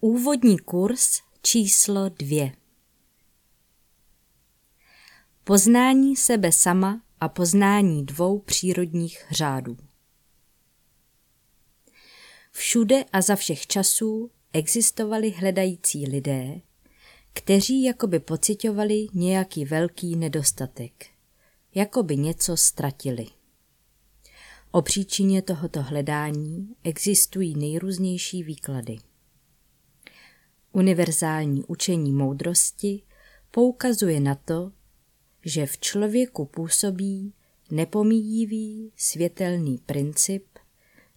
Úvodní kurz číslo dvě. Poznání sebe sama a poznání dvou přírodních řádů. Všude a za všech časů existovali hledající lidé, kteří jakoby pocitovali nějaký velký nedostatek, jakoby něco ztratili. O příčině tohoto hledání existují nejrůznější výklady. Univerzální učení moudrosti poukazuje na to, že v člověku působí nepomíjivý světelný princip,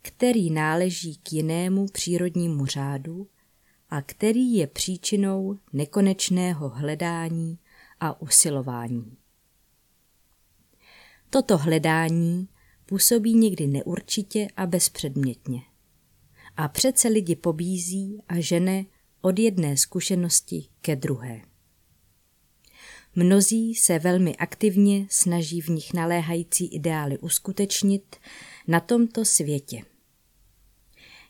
který náleží k jinému přírodnímu řádu a který je příčinou nekonečného hledání a usilování. Toto hledání působí někdy neurčitě a bezpředmětně. A přece lidi pobízí a žene od jedné zkušenosti ke druhé. Mnozí se velmi aktivně snaží v nich naléhající ideály uskutečnit na tomto světě.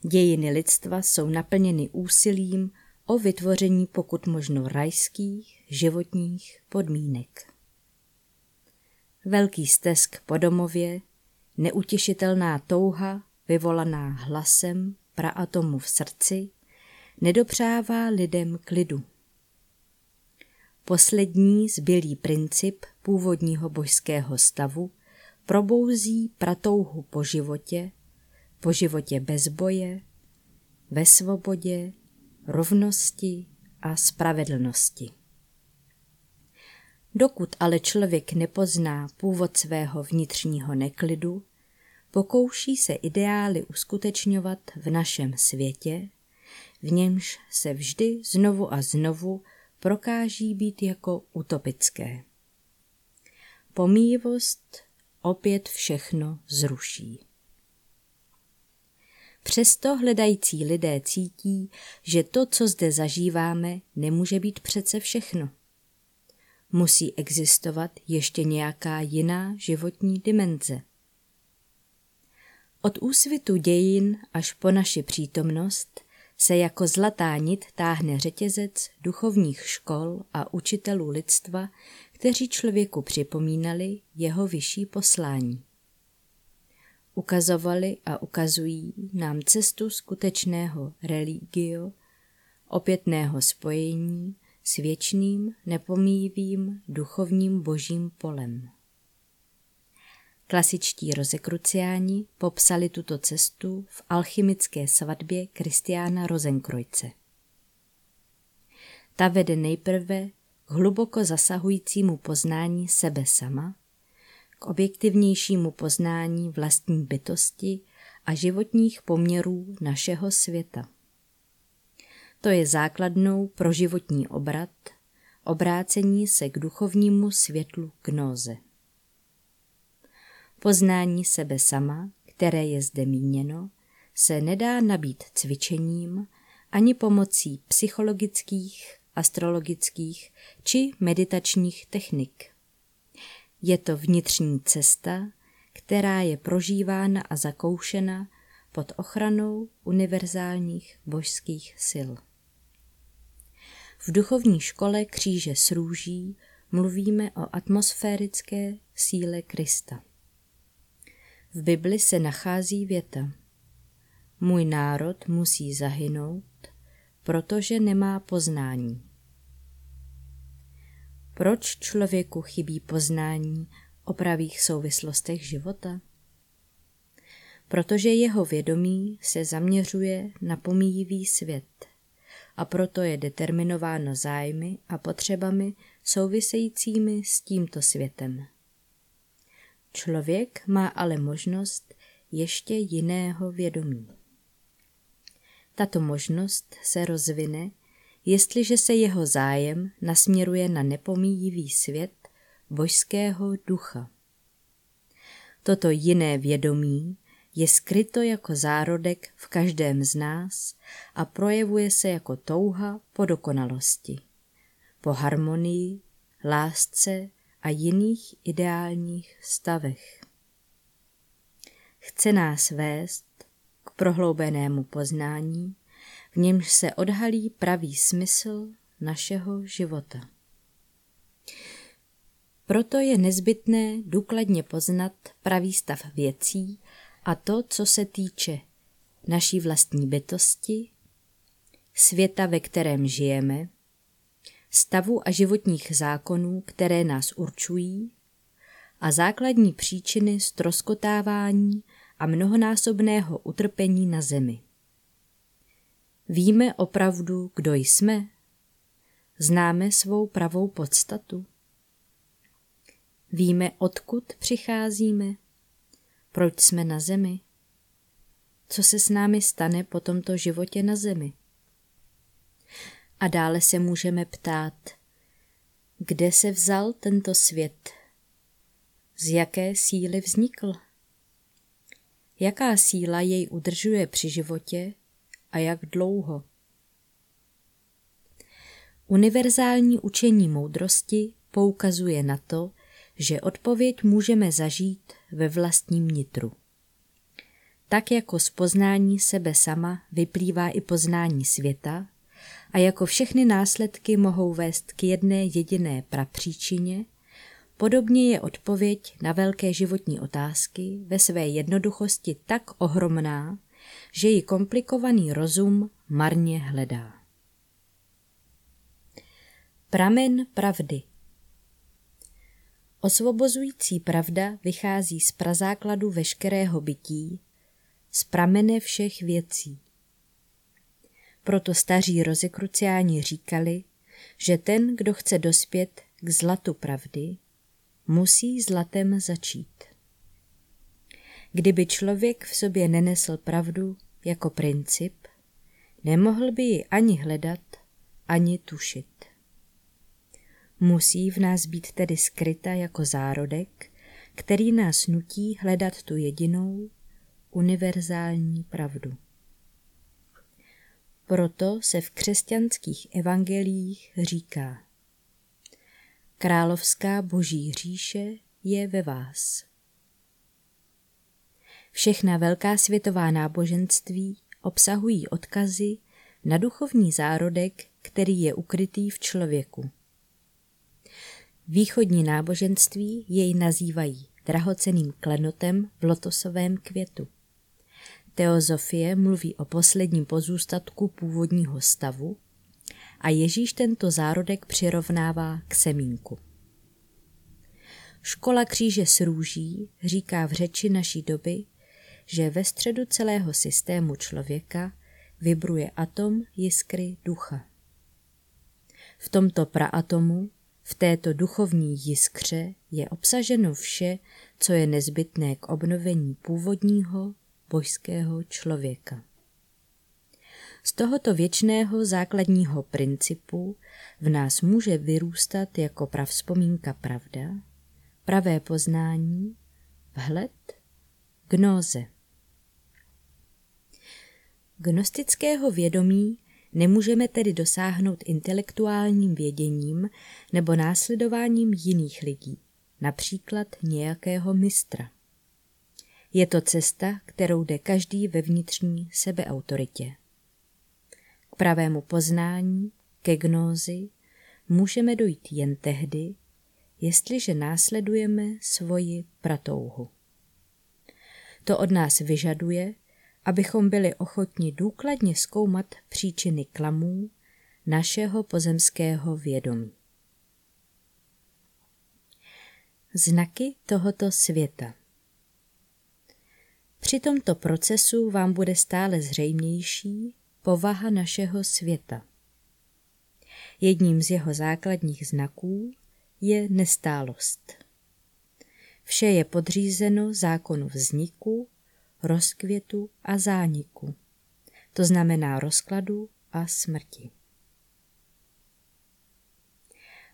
Dějiny lidstva jsou naplněny úsilím o vytvoření pokud možno rajských životních podmínek. Velký stesk po domově, neutěšitelná touha vyvolaná hlasem praatomu v srdci, nedopřává lidem klidu. Poslední zbylý princip původního božského stavu probouzí pratouhu po životě, po životě bez boje, ve svobodě, rovnosti a spravedlnosti. Dokud ale člověk nepozná původ svého vnitřního neklidu, pokouší se ideály uskutečňovat v našem světě, v němž se vždy znovu a znovu prokáží být jako utopické. Pomíjivost opět všechno zruší. Přesto hledající lidé cítí, že to, co zde zažíváme, nemůže být přece všechno. Musí existovat ještě nějaká jiná životní dimenze. Od úsvitu dějin až po naši přítomnost se jako zlatá nit táhne řetězec duchovních škol a učitelů lidstva, kteří člověku připomínali jeho vyšší poslání. Ukazovali a ukazují nám cestu skutečného religio, opětného spojení s věčným, nepomíjivým duchovním božím polem. Klasičtí rozekruciáni popsali tuto cestu v alchymické svatbě Kristiána Rozenkrojce. Ta vede nejprve k hluboko zasahujícímu poznání sebe sama, k objektivnějšímu poznání vlastní bytosti a životních poměrů našeho světa. To je základnou pro životní obrat, obrácení se k duchovnímu světlu gnóze. Poznání sebe sama, které je zde míněno, se nedá nabít cvičením ani pomocí psychologických, astrologických či meditačních technik. Je to vnitřní cesta, která je prožívána a zakoušena pod ochranou univerzálních božských sil. V duchovní škole kříže s růží mluvíme o atmosférické síle Krista. V Bibli se nachází věta Můj národ musí zahynout, protože nemá poznání. Proč člověku chybí poznání o pravých souvislostech života? Protože jeho vědomí se zaměřuje na pomíjivý svět a proto je determinováno zájmy a potřebami souvisejícími s tímto světem. Člověk má ale možnost ještě jiného vědomí. Tato možnost se rozvine, jestliže se jeho zájem nasměruje na nepomíjivý svět božského ducha. Toto jiné vědomí je skryto jako zárodek v každém z nás a projevuje se jako touha po dokonalosti, po harmonii, lásce a jiných ideálních stavech. Chce nás vést k prohloubenému poznání, v němž se odhalí pravý smysl našeho života. Proto je nezbytné důkladně poznat pravý stav věcí a to, co se týče naší vlastní bytosti, světa, ve kterém žijeme, stavu a životních zákonů, které nás určují, a základní příčiny stroskotávání a mnohonásobného utrpení na zemi. Víme opravdu, kdo jsme? Známe svou pravou podstatu? Víme, odkud přicházíme? Proč jsme na zemi? Co se s námi stane po tomto životě na zemi? A dále se můžeme ptát, kde se vzal tento svět? Z jaké síly vznikl? Jaká síla jej udržuje při životě a jak dlouho? Univerzální učení moudrosti poukazuje na to, že odpověď můžeme zažít ve vlastním nitru. Tak jako z poznání sebe sama vyplývá i poznání světa, a jako všechny následky mohou vést k jedné jediné prapříčině, podobně je odpověď na velké životní otázky ve své jednoduchosti tak ohromná, že ji komplikovaný rozum marně hledá. Pramen pravdy Osvobozující pravda vychází z prazákladu veškerého bytí, z pramene všech věcí. Proto staří rozekruciáni říkali, že ten, kdo chce dospět k zlatu pravdy, musí zlatem začít. Kdyby člověk v sobě nenesl pravdu jako princip, nemohl by ji ani hledat, ani tušit. Musí v nás být tedy skryta jako zárodek, který nás nutí hledat tu jedinou, univerzální pravdu. Proto se v křesťanských evangelích říká Královská boží říše je ve vás. Všechna velká světová náboženství obsahují odkazy na duchovní zárodek, který je ukrytý v člověku. Východní náboženství jej nazývají drahoceným klenotem v lotosovém květu. Teozofie mluví o posledním pozůstatku původního stavu a Ježíš tento zárodek přirovnává k semínku. Škola kříže s růží říká v řeči naší doby, že ve středu celého systému člověka vibruje atom jiskry ducha. V tomto praatomu, v této duchovní jiskře je obsaženo vše, co je nezbytné k obnovení původního božského člověka. Z tohoto věčného základního principu v nás může vyrůstat jako pravzpomínka pravda, pravé poznání, vhled, gnóze. Gnostického vědomí nemůžeme tedy dosáhnout intelektuálním věděním nebo následováním jiných lidí, například nějakého mistra. Je to cesta, kterou jde každý ve vnitřní sebeautoritě. K pravému poznání, ke gnózi, můžeme dojít jen tehdy, jestliže následujeme svoji pratouhu. To od nás vyžaduje, abychom byli ochotni důkladně zkoumat příčiny klamů našeho pozemského vědomí. Znaky tohoto světa při tomto procesu vám bude stále zřejmější povaha našeho světa. Jedním z jeho základních znaků je nestálost. Vše je podřízeno zákonu vzniku, rozkvětu a zániku, to znamená rozkladu a smrti.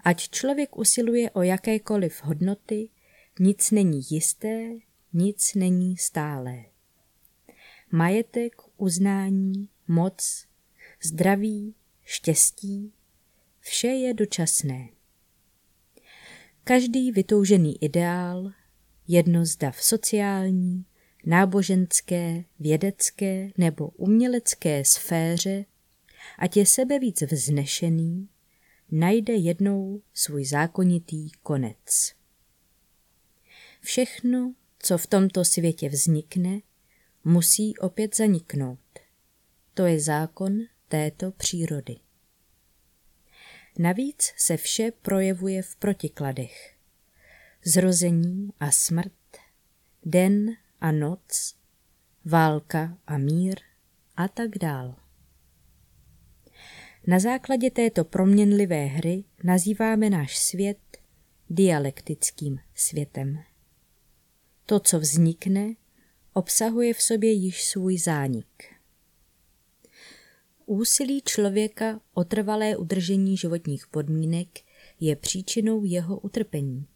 Ať člověk usiluje o jakékoliv hodnoty, nic není jisté nic není stálé. Majetek, uznání, moc, zdraví, štěstí, vše je dočasné. Každý vytoužený ideál, jedno zda v sociální, náboženské, vědecké nebo umělecké sféře ať je sebe víc vznešený, najde jednou svůj zákonitý konec. Všechno, co v tomto světě vznikne, musí opět zaniknout. To je zákon této přírody. Navíc se vše projevuje v protikladech. Zrození a smrt, den a noc, válka a mír a tak dál. Na základě této proměnlivé hry nazýváme náš svět dialektickým světem. To, co vznikne, obsahuje v sobě již svůj zánik. Úsilí člověka o trvalé udržení životních podmínek je příčinou jeho utrpení.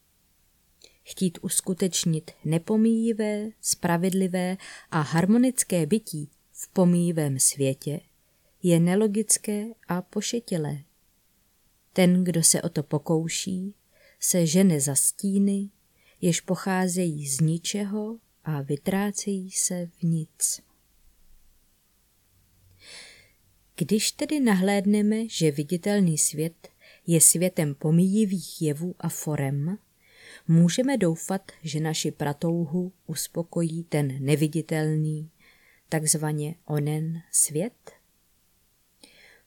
Chtít uskutečnit nepomíjivé, spravedlivé a harmonické bytí v pomíjivém světě je nelogické a pošetilé. Ten, kdo se o to pokouší, se žene za stíny, jež pocházejí z ničeho a vytrácejí se v nic. Když tedy nahlédneme, že viditelný svět je světem pomíjivých jevů a forem, můžeme doufat, že naši pratouhu uspokojí ten neviditelný, takzvaně onen svět?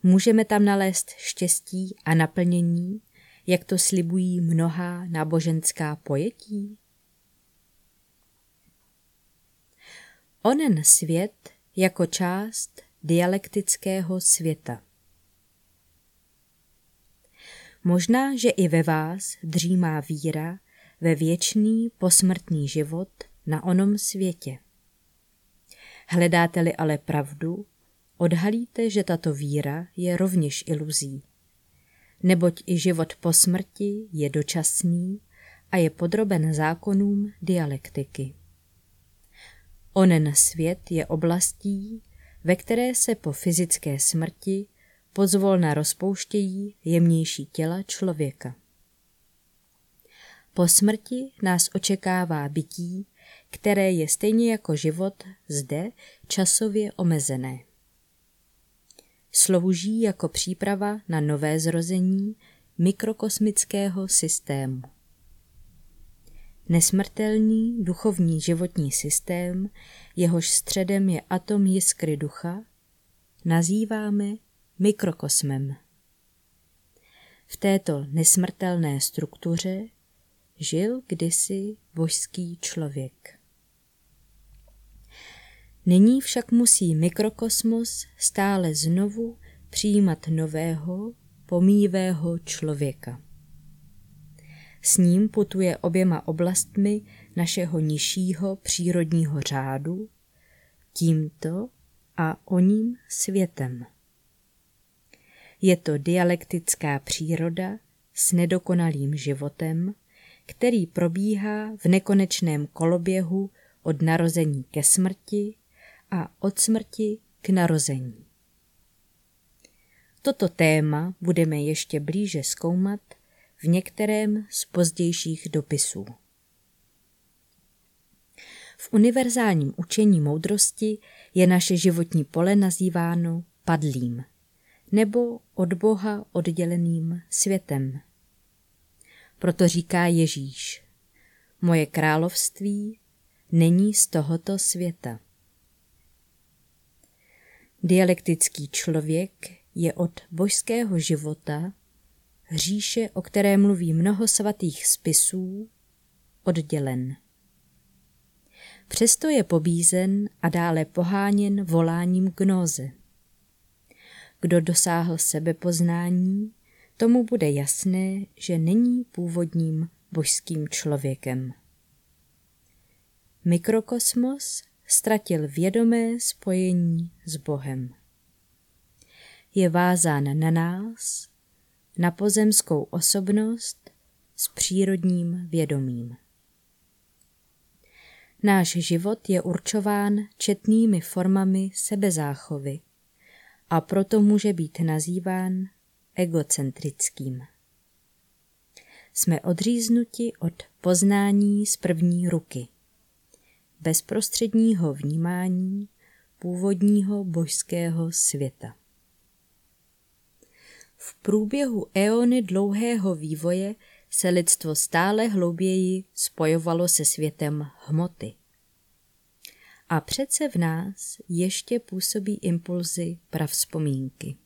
Můžeme tam nalézt štěstí a naplnění, jak to slibují mnohá náboženská pojetí? Onen svět jako část dialektického světa. Možná, že i ve vás dřímá víra ve věčný posmrtný život na onom světě. Hledáte-li ale pravdu, odhalíte, že tato víra je rovněž iluzí. Neboť i život po smrti je dočasný a je podroben zákonům dialektiky. Onen svět je oblastí, ve které se po fyzické smrti pozvolna rozpouštějí jemnější těla člověka. Po smrti nás očekává bytí, které je stejně jako život zde časově omezené slouží jako příprava na nové zrození mikrokosmického systému. Nesmrtelný duchovní životní systém, jehož středem je atom jiskry ducha, nazýváme mikrokosmem. V této nesmrtelné struktuře žil kdysi božský člověk. Nyní však musí mikrokosmos stále znovu přijímat nového, pomývého člověka. S ním putuje oběma oblastmi našeho nižšího přírodního řádu, tímto a oním světem. Je to dialektická příroda s nedokonalým životem, který probíhá v nekonečném koloběhu od narození ke smrti a od smrti k narození. Toto téma budeme ještě blíže zkoumat v některém z pozdějších dopisů. V univerzálním učení moudrosti je naše životní pole nazýváno padlým nebo od Boha odděleným světem. Proto říká Ježíš, moje království není z tohoto světa. Dialektický člověk je od božského života, hříše, o které mluví mnoho svatých spisů, oddělen. Přesto je pobízen a dále poháněn voláním gnóze. Kdo dosáhl sebepoznání, tomu bude jasné, že není původním božským člověkem. Mikrokosmos ztratil vědomé spojení s Bohem. Je vázán na nás, na pozemskou osobnost s přírodním vědomím. Náš život je určován četnými formami sebezáchovy a proto může být nazýván egocentrickým. Jsme odříznuti od poznání z první ruky bezprostředního vnímání původního božského světa. průběhu éony dlouhého vývoje se lidstvo stále hlouběji spojovalo se světem hmoty. A přece v nás ještě působí impulzy pravzpomínky.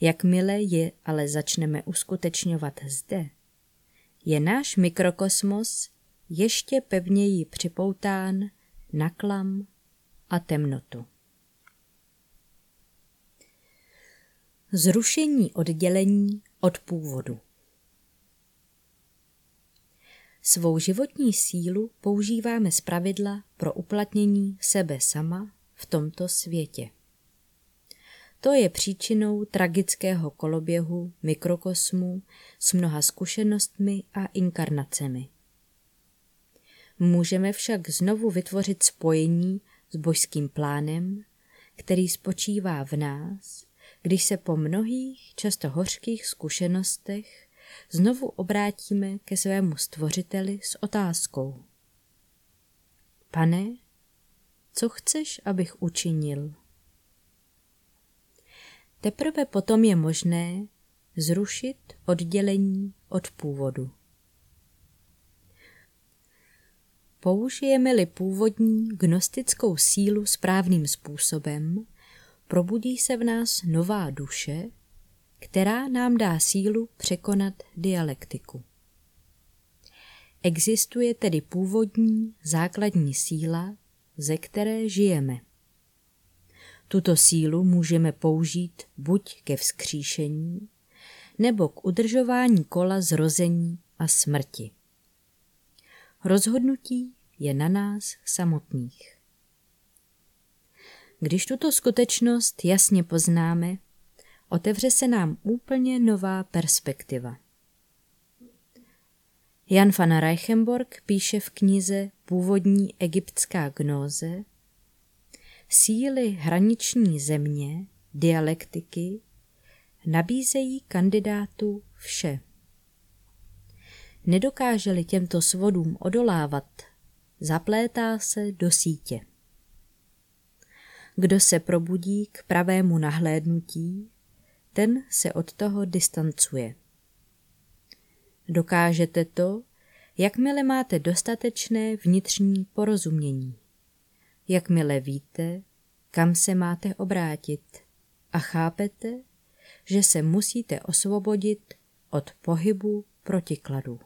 Jakmile je ale začneme uskutečňovat zde, je náš mikrokosmos ještě pevněji připoután na klam a temnotu. Zrušení oddělení od původu Svou životní sílu používáme zpravidla pro uplatnění sebe sama v tomto světě. To je příčinou tragického koloběhu mikrokosmu s mnoha zkušenostmi a inkarnacemi. Můžeme však znovu vytvořit spojení s božským plánem, který spočívá v nás, když se po mnohých, často hořkých zkušenostech znovu obrátíme ke svému stvořiteli s otázkou. Pane, co chceš, abych učinil? Teprve potom je možné zrušit oddělení od původu. Použijeme-li původní gnostickou sílu správným způsobem, probudí se v nás nová duše, která nám dá sílu překonat dialektiku. Existuje tedy původní základní síla, ze které žijeme. Tuto sílu můžeme použít buď ke vzkříšení, nebo k udržování kola zrození a smrti. Rozhodnutí je na nás samotných. Když tuto skutečnost jasně poznáme, otevře se nám úplně nová perspektiva. Jan van Reichenborg píše v knize Původní egyptská gnóze, síly hraniční země, dialektiky, nabízejí kandidátu vše. Nedokáže-li těmto svodům odolávat, zaplétá se do sítě. Kdo se probudí k pravému nahlédnutí, ten se od toho distancuje. Dokážete to, jakmile máte dostatečné vnitřní porozumění, jakmile víte, kam se máte obrátit a chápete, že se musíte osvobodit od pohybu protikladů.